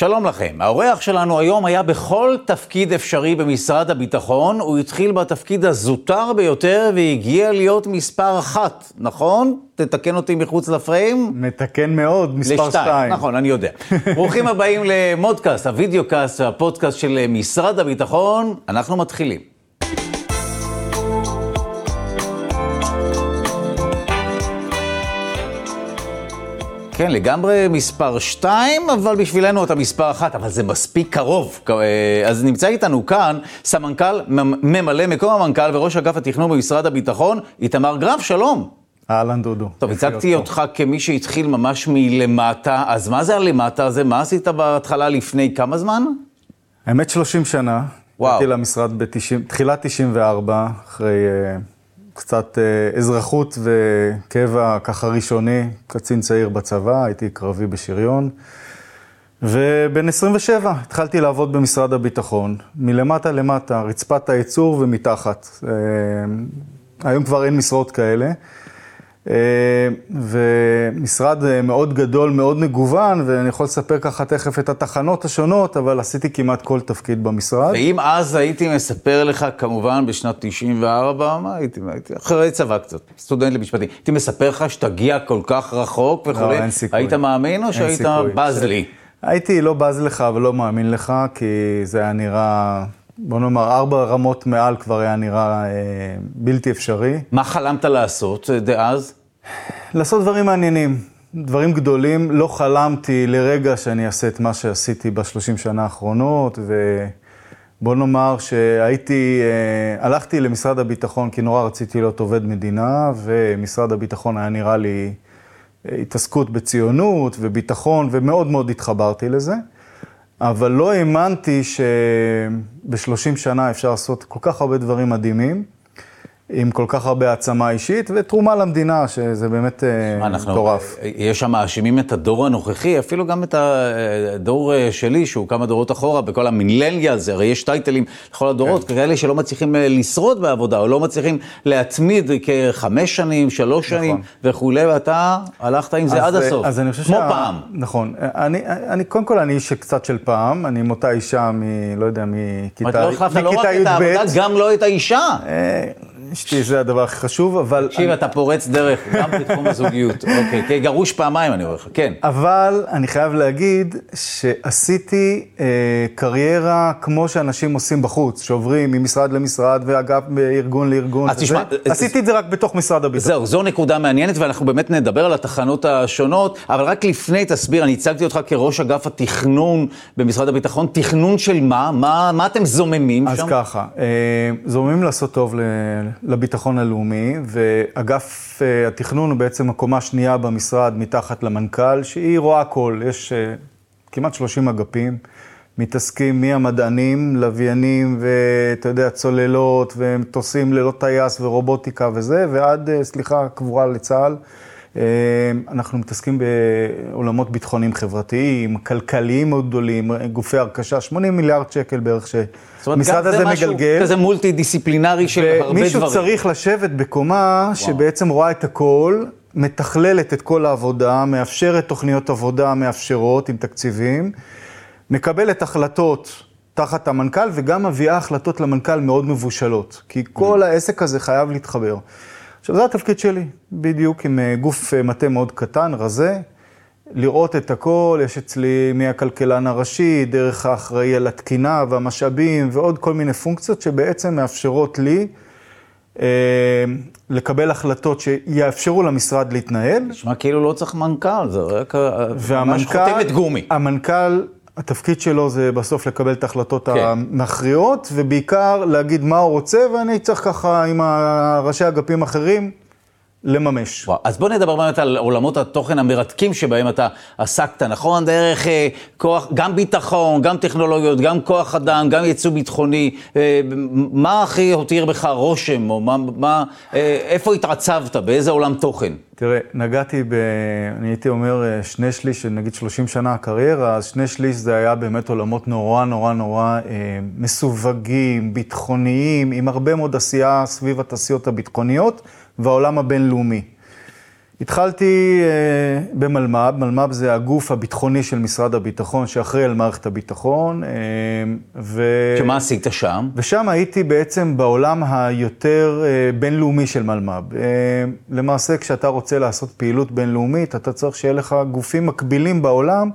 שלום לכם. האורח שלנו היום היה בכל תפקיד אפשרי במשרד הביטחון. הוא התחיל בתפקיד הזוטר ביותר והגיע להיות מספר אחת, נכון? תתקן אותי מחוץ לפריים. מתקן מאוד, מספר לשתיים. שתיים. נכון, אני יודע. ברוכים הבאים למודקאסט, הוידאו-קאסט, הפודקאסט של משרד הביטחון. אנחנו מתחילים. כן, לגמרי מספר 2, אבל בשבילנו אתה מספר 1, אבל זה מספיק קרוב. אז נמצא איתנו כאן סמנכ"ל, ממלא מקום המנכ"ל וראש אגף התכנון במשרד הביטחון, איתמר גרף, שלום. אהלן דודו. טוב, הצגתי אותך כמי שהתחיל ממש מלמטה, אז מה זה הלמטה הזה? מה עשית בהתחלה לפני כמה זמן? האמת 30 שנה. וואו. הייתי למשרד בתחילת 94, אחרי uh, קצת uh, אזרחות וקבע ככה ראשוני, קצין צעיר בצבא, הייתי קרבי בשריון. ובן 27 התחלתי לעבוד במשרד הביטחון, מלמטה למטה, רצפת הייצור ומתחת. Uh, היום כבר אין משרות כאלה. Uh, ומשרד uh, מאוד גדול, מאוד מגוון, ואני יכול לספר ככה תכף את התחנות השונות, אבל עשיתי כמעט כל תפקיד במשרד. ואם אז הייתי מספר לך, כמובן בשנת 94, מה הייתי, הייתי אחרי צבא קצת, סטודנט למשפטים, הייתי מספר לך שתגיע כל כך רחוק וכולי, אין סיכוי. היית מאמין או שהיית סיכוי. בז לי? הייתי לא בז לך ולא מאמין לך, כי זה היה נראה, בוא נאמר, ארבע רמות מעל כבר היה נראה אה, בלתי אפשרי. מה חלמת לעשות אה, דאז? לעשות דברים מעניינים, דברים גדולים. לא חלמתי לרגע שאני אעשה את מה שעשיתי בשלושים שנה האחרונות, ובוא נאמר שהייתי, אה, הלכתי למשרד הביטחון כי נורא רציתי להיות עובד מדינה, ומשרד הביטחון היה נראה לי אה, התעסקות בציונות וביטחון, ומאוד מאוד התחברתי לזה. אבל לא האמנתי שבשלושים שנה אפשר לעשות כל כך הרבה דברים מדהימים. עם כל כך הרבה העצמה אישית ותרומה למדינה, שזה באמת אה, מטורף. יש שם מאשימים את הדור הנוכחי, אפילו גם את הדור אה, שלי, שהוא כמה דורות אחורה, בכל המילניאלס, הרי יש טייטלים לכל הדורות, כן. כאלה שלא מצליחים אה, לשרוד בעבודה, או לא מצליחים להתמיד כחמש שנים, שלוש שנים וכולי, ואתה הלכת עם זה עד אז, אה, הסוף. אז אני חושב כמו שה- פעם. נכון. אני, אני, קודם כל, אני איש קצת של פעם, אני עם אותה אישה מ... לא יודע, מכיתה זאת אומרת, לא החלפת לא רק את י"ב. העבודה, גם לא את האישה. אה, אשתי זה הדבר הכי חשוב, אבל... תקשיב, אתה פורץ דרך, גם בתחום הזוגיות. אוקיי, כגרוש פעמיים אני אומר לך, כן. אבל אני חייב להגיד שעשיתי אה, קריירה כמו שאנשים עושים בחוץ, שעוברים ממשרד למשרד ואגף מארגון לארגון. אז. תשמע, עשיתי את זה רק בתוך משרד הביטחון. זהו, זו נקודה מעניינת, ואנחנו באמת נדבר על התחנות השונות, אבל רק לפני, תסביר, אני הצגתי אותך כראש אגף התכנון במשרד הביטחון, תכנון של מה? מה, מה אתם זוממים אז שם? ככה, אה, זורמים לעשות טוב ל- לביטחון הלאומי, ואגף אה, התכנון הוא בעצם הקומה השנייה במשרד מתחת למנכ"ל, שהיא רואה הכל, יש אה, כמעט 30 אגפים, מתעסקים מהמדענים, לוויינים ואתה יודע, צוללות ומטוסים ללא טייס ורובוטיקה וזה, ועד, אה, סליחה, קבורה לצה"ל. אה, אנחנו מתעסקים בעולמות ביטחוניים חברתיים, כלכליים מאוד גדולים, גופי הרכשה, 80 מיליארד שקל בערך זאת אומרת, גם זה הזה משהו מגלגל. כזה מולטי דיסציפלינרי של הרבה דברים. ומישהו צריך לשבת בקומה שבעצם רואה את הכל, מתכללת את כל העבודה, מאפשרת תוכניות עבודה מאפשרות עם תקציבים, מקבלת החלטות תחת המנכ"ל וגם מביאה החלטות למנכ"ל מאוד מבושלות, כי כל העסק הזה חייב להתחבר. עכשיו זה התפקיד שלי, בדיוק עם אה, גוף אה, מטה מאוד קטן, רזה, לראות את הכל, יש אצלי מהכלכלן הראשי, דרך האחראי על התקינה והמשאבים ועוד כל מיני פונקציות שבעצם מאפשרות לי אה, לקבל החלטות שיאפשרו למשרד להתנהל. נשמע כאילו לא צריך מנכ"ל, זה רק והמנכ"ל, חותמת גומי. המנכ"ל, התפקיד שלו זה בסוף לקבל את ההחלטות כן. המכריעות, ובעיקר להגיד מה הוא רוצה, ואני צריך ככה עם ראשי אגפים אחרים לממש. וואו, אז בוא נדבר באמת על עולמות התוכן המרתקים שבהם אתה עסקת, נכון? דרך אה, כוח, גם ביטחון, גם טכנולוגיות, גם כוח אדם, גם ייצוא ביטחוני. אה, מה הכי הותיר בך רושם, או מה, מה, אה, איפה התעצבת, באיזה עולם תוכן? תראה, נגעתי ב... אני הייתי אומר אה, שני שליש, של נגיד 30 שנה הקריירה, אז שני שליש זה היה באמת עולמות נורא נורא נורא אה, מסווגים, ביטחוניים, עם הרבה מאוד עשייה סביב התעשיות הביטחוניות והעולם הבינלאומי. התחלתי אה, במלמ"ב, מלמ"ב זה הגוף הביטחוני של משרד הביטחון שאחראי על מערכת הביטחון. אה, ו... שמה עשית שם? ושם הייתי בעצם בעולם היותר אה, בינלאומי של מלמ"ב. למעשה, כשאתה רוצה לעשות פעילות בינלאומית, אתה צריך שיהיה לך גופים מקבילים בעולם.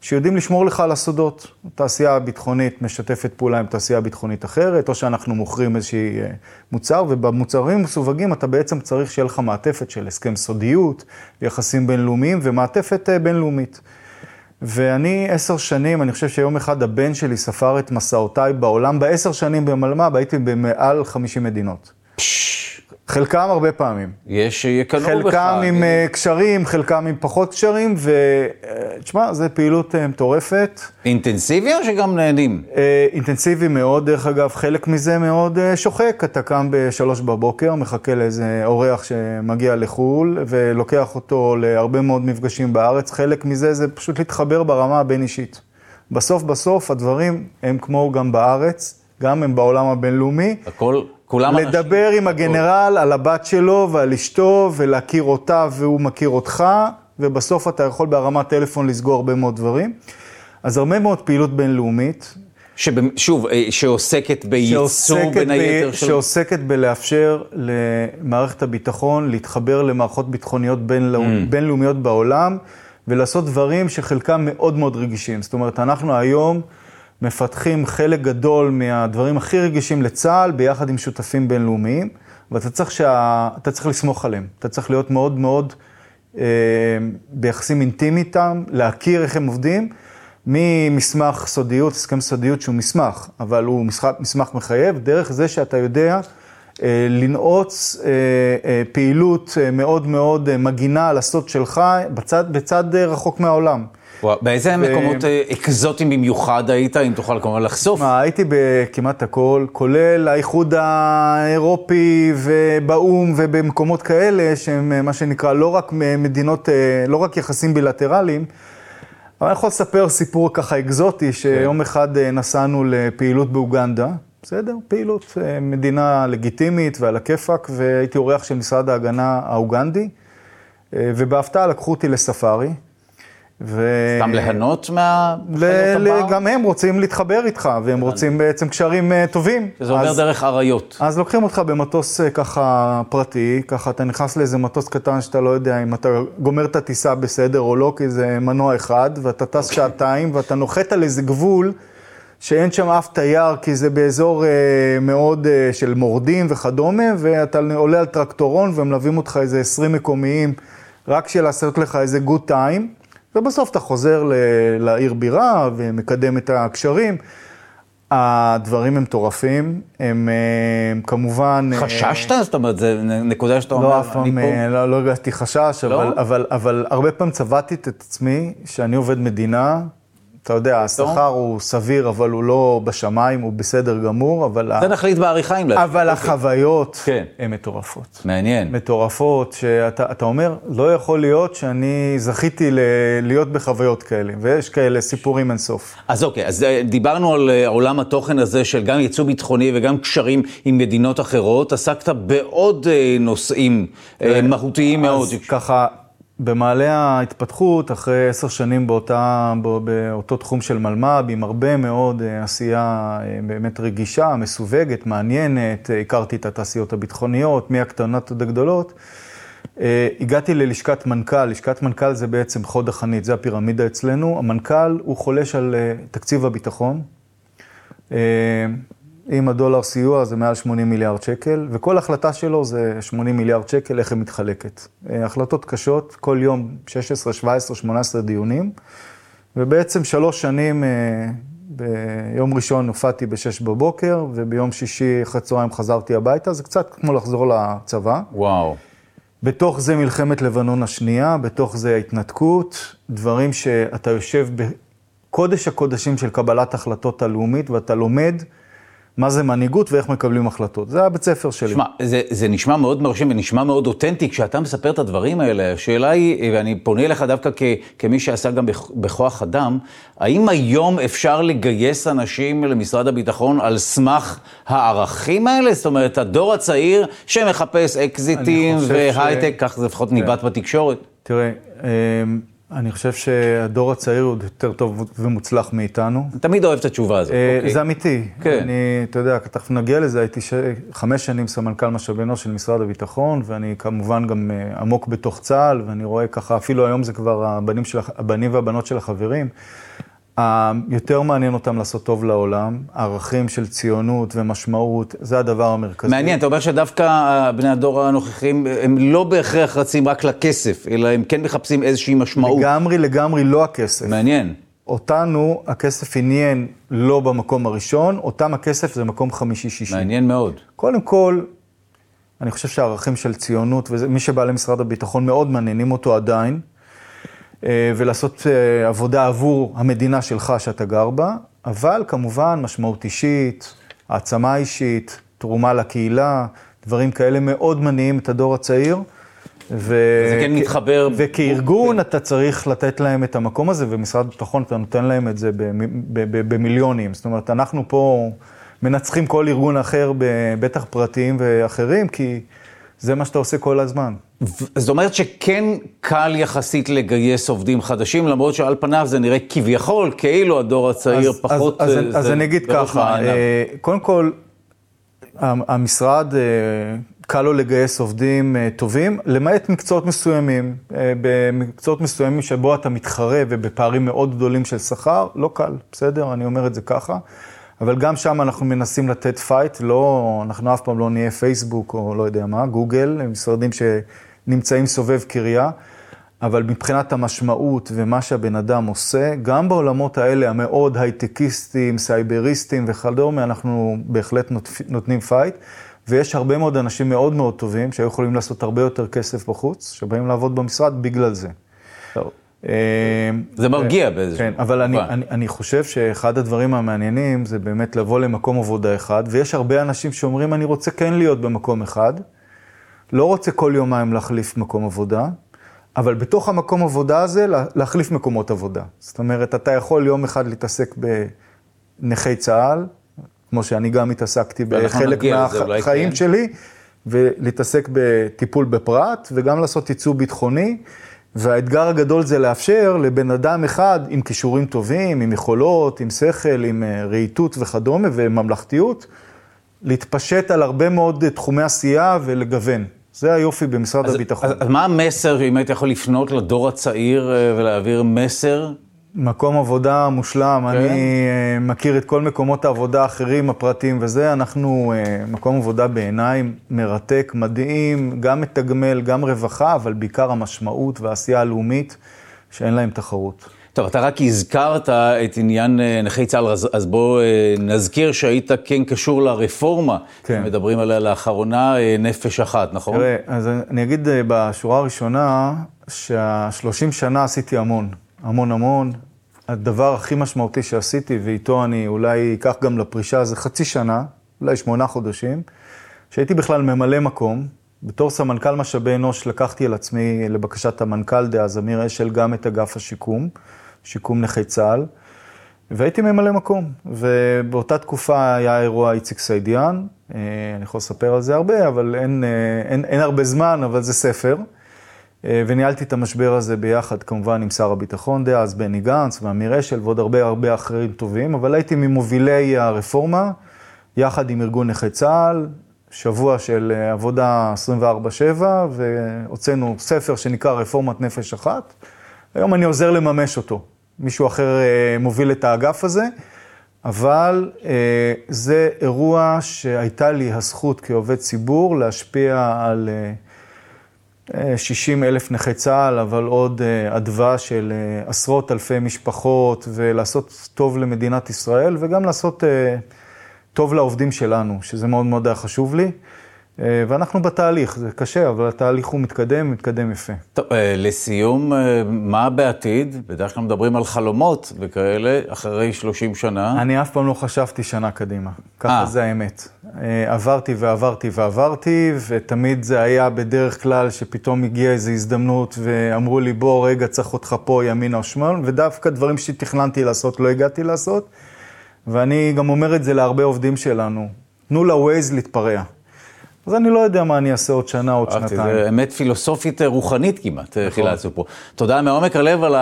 שיודעים לשמור לך על הסודות. תעשייה ביטחונית משתפת פעולה עם תעשייה ביטחונית אחרת, או שאנחנו מוכרים איזשהי אה, מוצר, ובמוצרים מסווגים אתה בעצם צריך שיהיה לך מעטפת של הסכם סודיות, יחסים בינלאומיים ומעטפת אה, בינלאומית. ואני עשר שנים, אני חושב שיום אחד הבן שלי ספר את מסעותיי בעולם, בעשר שנים במלמ"ב הייתי במעל 50 מדינות. פשש, חלקם הרבה פעמים. יש יקנאו בך. חלקם עם אה, קשרים, חלקם עם פחות קשרים, ותשמע, זו פעילות אה, מטורפת. אינטנסיבי או שגם נהנים? אה, אינטנסיבי מאוד, דרך אגב, חלק מזה מאוד שוחק. אתה קם בשלוש בבוקר, מחכה לאיזה אורח שמגיע לחו"ל, ולוקח אותו להרבה מאוד מפגשים בארץ. חלק מזה זה פשוט להתחבר ברמה הבין-אישית. בסוף בסוף הדברים הם כמו גם בארץ, גם הם בעולם הבינלאומי. הכל, כולם אנשים. לדבר עם הגנרל על הבת שלו ועל אשתו ולהכיר אותה והוא מכיר אותך, ובסוף אתה יכול ברמת טלפון לסגור הרבה מאוד דברים. אז הרבה מאוד פעילות בינלאומית. שוב, אה, שעוסקת בייצור בין ב- היתר של... שעוסקת בלאפשר למערכת הביטחון להתחבר למערכות ביטחוניות בינלאומ... Mm. בינלאומיות בעולם ולעשות דברים שחלקם מאוד מאוד רגישים. זאת אומרת, אנחנו היום מפתחים חלק גדול מהדברים הכי רגישים לצה"ל ביחד עם שותפים בינלאומיים, ואתה צריך, שה... צריך לסמוך עליהם. אתה צריך להיות מאוד מאוד אה, ביחסים אינטימיים איתם, להכיר איך הם עובדים. ממסמך סודיות, הסכם סודיות שהוא מסמך, אבל הוא מסמך, מסמך מחייב, דרך זה שאתה יודע אה, לנעוץ אה, אה, פעילות אה, מאוד מאוד אה, מגינה על הסוד שלך בצד, בצד אה, רחוק מהעולם. באיזה מקומות אה, אקזוטיים במיוחד היית, אם תוכל כמובן לחשוף? מה, הייתי בכמעט הכל, כולל האיחוד האירופי ובאו"ם ובמקומות כאלה, שהם אה, מה שנקרא לא רק מדינות, אה, לא רק יחסים בילטרליים, אבל אני יכול לספר סיפור ככה אקזוטי, שיום אחד אה, נסענו לפעילות באוגנדה, בסדר? פעילות, מדינה לגיטימית ועל הכיפאק, והייתי אורח של משרד ההגנה האוגנדי, ובהפתעה לקחו אותי לספארי. ו... סתם ליהנות מה... ל- ל- גם הם רוצים להתחבר איתך, והם רוצים בעצם קשרים אה, טובים. שזה עובר אז- דרך אריות. אז לוקחים אותך במטוס אה, ככה פרטי, ככה אתה נכנס לאיזה מטוס קטן שאתה לא יודע אם אתה גומר את הטיסה בסדר או לא, כי זה מנוע אחד, ואתה טס שעתיים, ואתה נוחת על איזה גבול שאין שם אף תייר, כי זה באזור אה, מאוד אה, של מורדים וכדומה, ואתה עולה על טרקטורון ומלווים אותך איזה 20 מקומיים, רק בשביל לעשות לך איזה גוד טיים, ובסוף אתה חוזר ל- לעיר בירה ומקדם את הקשרים. הדברים הם מטורפים, הם, אה, הם כמובן... אה, חששת? זאת אומרת, זו נקודה שאתה אומר, לא, אף אני פעם פה. אה, לא, לא הרגשתי חשש, לא? אבל, אבל, אבל הרבה פעמים צבעתי את עצמי שאני עובד מדינה. אתה יודע, השכר הוא סביר, אבל הוא לא בשמיים, הוא בסדר גמור, אבל, ה- זה נחליט בעריכה אם. אבל החוויות כן. הן מטורפות. מעניין. מטורפות, שאתה אתה אומר, לא יכול להיות שאני זכיתי ל- להיות בחוויות כאלה, ויש כאלה סיפורים אינסוף. אז אוקיי, אז אה, דיברנו על אה, עולם התוכן הזה של גם ייצוא ביטחוני וגם קשרים עם מדינות אחרות. עסקת בעוד אה, נושאים מהותיים מאוד. אז ככה, במעלה ההתפתחות, אחרי עשר שנים באותה, בא- באותו תחום של מלמ"ב, עם הרבה מאוד אה, עשייה אה, באמת רגישה, מסווגת, מעניינת, אה, הכרתי את התעשיות הביטחוניות, מהקטנות עד הגדולות. הגעתי ללשכת מנכ"ל, לשכת מנכ"ל זה בעצם חוד החנית, זה הפירמידה אצלנו. המנכ"ל הוא חולש על תקציב הביטחון. עם הדולר סיוע זה מעל 80 מיליארד שקל, וכל החלטה שלו זה 80 מיליארד שקל, איך היא מתחלקת. אה, החלטות קשות, כל יום 16, 17, 18 דיונים, ובעצם שלוש שנים, אה, ביום ראשון הופעתי ב-6 בבוקר, וביום שישי אחרי צהריים חזרתי הביתה, זה קצת כמו לחזור לצבא. וואו. בתוך זה מלחמת לבנון השנייה, בתוך זה ההתנתקות, דברים שאתה יושב בקודש הקודשים של קבלת החלטות הלאומית ואתה לומד מה זה מנהיגות ואיך מקבלים החלטות. זה הבית ספר שלי. שמע, זה, זה נשמע מאוד מרשים ונשמע מאוד אותנטי כשאתה מספר את הדברים האלה. השאלה היא, ואני פונה אליך דווקא כ, כמי שעשה גם בכוח אדם, האם היום אפשר לגייס אנשים למשרד הביטחון על סמך הערכים האלה? זאת אומרת, הדור הצעיר שמחפש אקזיטים והייטק, ש... כך זה לפחות ניבט כן. בתקשורת. תראה, אמ, אני חושב שהדור הצעיר הוא יותר טוב ומוצלח מאיתנו. תמיד אוהב את התשובה הזאת. אה, אוקיי. זה אמיתי. כן. אני, אתה יודע, תכף נגיע לזה, הייתי ש... חמש שנים סמנכ"ל משאבי אנוש של משרד הביטחון, ואני כמובן גם אה, עמוק בתוך צה"ל, ואני רואה ככה, אפילו היום זה כבר הבנים, של... הבנים והבנות של החברים. יותר מעניין אותם לעשות טוב לעולם, ערכים של ציונות ומשמעות, זה הדבר המרכזי. מעניין, אתה אומר שדווקא בני הדור הנוכחים, הם לא בהכרח רצים רק לכסף, אלא הם כן מחפשים איזושהי משמעות. לגמרי, לגמרי לא הכסף. מעניין. אותנו, הכסף עניין לא במקום הראשון, אותם הכסף זה מקום חמישי-שישי. מעניין מאוד. קודם כל, אני חושב שהערכים של ציונות, ומי שבא למשרד הביטחון מאוד מעניינים אותו עדיין. אה, ולעשות אה, עבודה עבור המדינה שלך שאתה גר בה, אבל כמובן משמעות אישית, העצמה אישית, תרומה לקהילה, דברים כאלה מאוד מניעים את הדור הצעיר. ו... זה כן מתחבר. וכארגון אתה צריך לתת להם את המקום הזה, ומשרד הביטחון אתה נותן להם את זה במיליונים. זאת אומרת, אנחנו פה מנצחים כל ארגון אחר, בטח פרטיים ואחרים, כי זה מה שאתה עושה כל הזמן. זאת אומרת שכן קל יחסית לגייס עובדים חדשים, למרות שעל פניו זה נראה כביכול, כאילו הדור הצעיר אז, פחות... אז, אז, אז אני אגיד ככה, אה, קודם כל, המשרד, אה, קל לו לגייס עובדים אה, טובים, למעט מקצועות מסוימים. במקצועות מסוימים שבו אתה מתחרה ובפערים מאוד גדולים של שכר, לא קל, בסדר? אני אומר את זה ככה. אבל גם שם אנחנו מנסים לתת fight, לא, אנחנו אף פעם לא נהיה פייסבוק או לא יודע מה, גוגל, משרדים שנמצאים סובב קריה, אבל מבחינת המשמעות ומה שהבן אדם עושה, גם בעולמות האלה המאוד הייטקיסטים, סייבריסטים וכדומה, אנחנו בהחלט נותנים פייט. ויש הרבה מאוד אנשים מאוד מאוד טובים שהיו יכולים לעשות הרבה יותר כסף בחוץ, שבאים לעבוד במשרד בגלל זה. אה, זה מרגיע באיזשהו... כן, אבל אני, אני, אני חושב שאחד הדברים המעניינים זה באמת לבוא למקום עבודה אחד, ויש הרבה אנשים שאומרים, אני רוצה כן להיות במקום אחד, לא רוצה כל יומיים להחליף מקום עבודה, אבל בתוך המקום עבודה הזה להחליף מקומות עבודה. זאת אומרת, אתה יכול יום אחד להתעסק בנכי צה"ל, כמו שאני גם התעסקתי בחלק מהחיים כן. שלי, ולהתעסק בטיפול בפרט, וגם לעשות ייצוא ביטחוני. והאתגר הגדול זה לאפשר לבן אדם אחד עם כישורים טובים, עם יכולות, עם שכל, עם אה, רהיטות וכדומה וממלכתיות, להתפשט על הרבה מאוד תחומי עשייה ולגוון. זה היופי במשרד אז, הביטחון. אז, אז מה המסר, אם היית יכול לפנות לדור הצעיר אה, ולהעביר מסר מקום עבודה מושלם, כן. אני uh, מכיר את כל מקומות העבודה האחרים, הפרטיים וזה, אנחנו uh, מקום עבודה בעיניי מרתק, מדהים, גם מתגמל, גם רווחה, אבל בעיקר המשמעות והעשייה הלאומית, שאין להם תחרות. טוב, אתה רק הזכרת את עניין אה, נכי צה"ל, אז, אז בוא נזכיר שהיית כן קשור לרפורמה, כן. מדברים עליה לאחרונה, נפש אחת, נכון? תראה, אז אני אגיד בשורה הראשונה, שהשלושים שנה עשיתי המון. המון המון. הדבר הכי משמעותי שעשיתי, ואיתו אני אולי אקח גם לפרישה, זה חצי שנה, אולי שמונה חודשים, שהייתי בכלל ממלא מקום. בתור סמנכ"ל משאבי אנוש לקחתי על עצמי, לבקשת המנכ"ל דאז, אמיר אשל, גם את אגף השיקום, שיקום נכי צה"ל, והייתי ממלא מקום. ובאותה תקופה היה אירוע איציק סעידיאן, אה, אני יכול לספר על זה הרבה, אבל אין, אה, אין, אין הרבה זמן, אבל זה ספר. אה, וניהלתי את המשבר הזה ביחד, כמובן, עם שר הביטחון דאז, בני גנץ ואמיר אשל ועוד הרבה הרבה אחרים טובים, אבל הייתי ממובילי הרפורמה, יחד עם ארגון נכי צה"ל, שבוע של אה, עבודה 24-7, והוצאנו ספר שנקרא רפורמת נפש אחת. היום אני עוזר לממש אותו. מישהו אחר אה, מוביל את האגף הזה, אבל זה אירוע שהייתה לי הזכות כעובד ציבור להשפיע על... 60 אלף נכי צה"ל, אבל עוד אה, אדווה של אה, עשרות אלפי משפחות, ולעשות טוב למדינת ישראל, וגם לעשות אה, טוב לעובדים שלנו, שזה מאוד מאוד היה חשוב לי. אה, ואנחנו בתהליך, זה קשה, אבל התהליך הוא מתקדם, מתקדם יפה. טוב, אה, לסיום, אה, מה בעתיד? בדרך כלל מדברים על חלומות וכאלה, אחרי 30 שנה. אני אף פעם לא חשבתי שנה קדימה, ככה אה. זה האמת. עברתי ועברתי ועברתי, ותמיד זה היה בדרך כלל שפתאום הגיעה איזו הזדמנות ואמרו לי, בוא רגע, צריך אותך פה ימינה או שמאל, ודווקא דברים שתכננתי לעשות לא הגעתי לעשות. ואני גם אומר את זה להרבה עובדים שלנו, תנו ל-Waze להתפרע. אז אני לא יודע מה אני אעשה עוד שנה, עוד שנתיים. זה אמת פילוסופית אה, רוחנית כמעט, נכון. חילצנו פה. תודה מעומק הלב על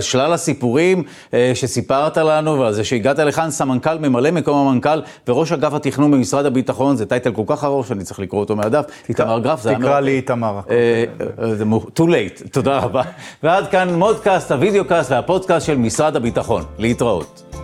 שלל הסיפורים אה, שסיפרת לנו ועל זה שהגעת לכאן, סמנכ"ל, ממלא מקום המנכ"ל וראש אגף התכנון במשרד הביטחון, זה טייטל כל כך ארוך שאני צריך לקרוא אותו מהדף. איתמר גרף, זה היה תקרא לי איתמר. אה, אה, too late, תודה רבה. ועד כאן מודקאסט, הוידאו קאסט והפודקאסט של משרד הביטחון. להתראות.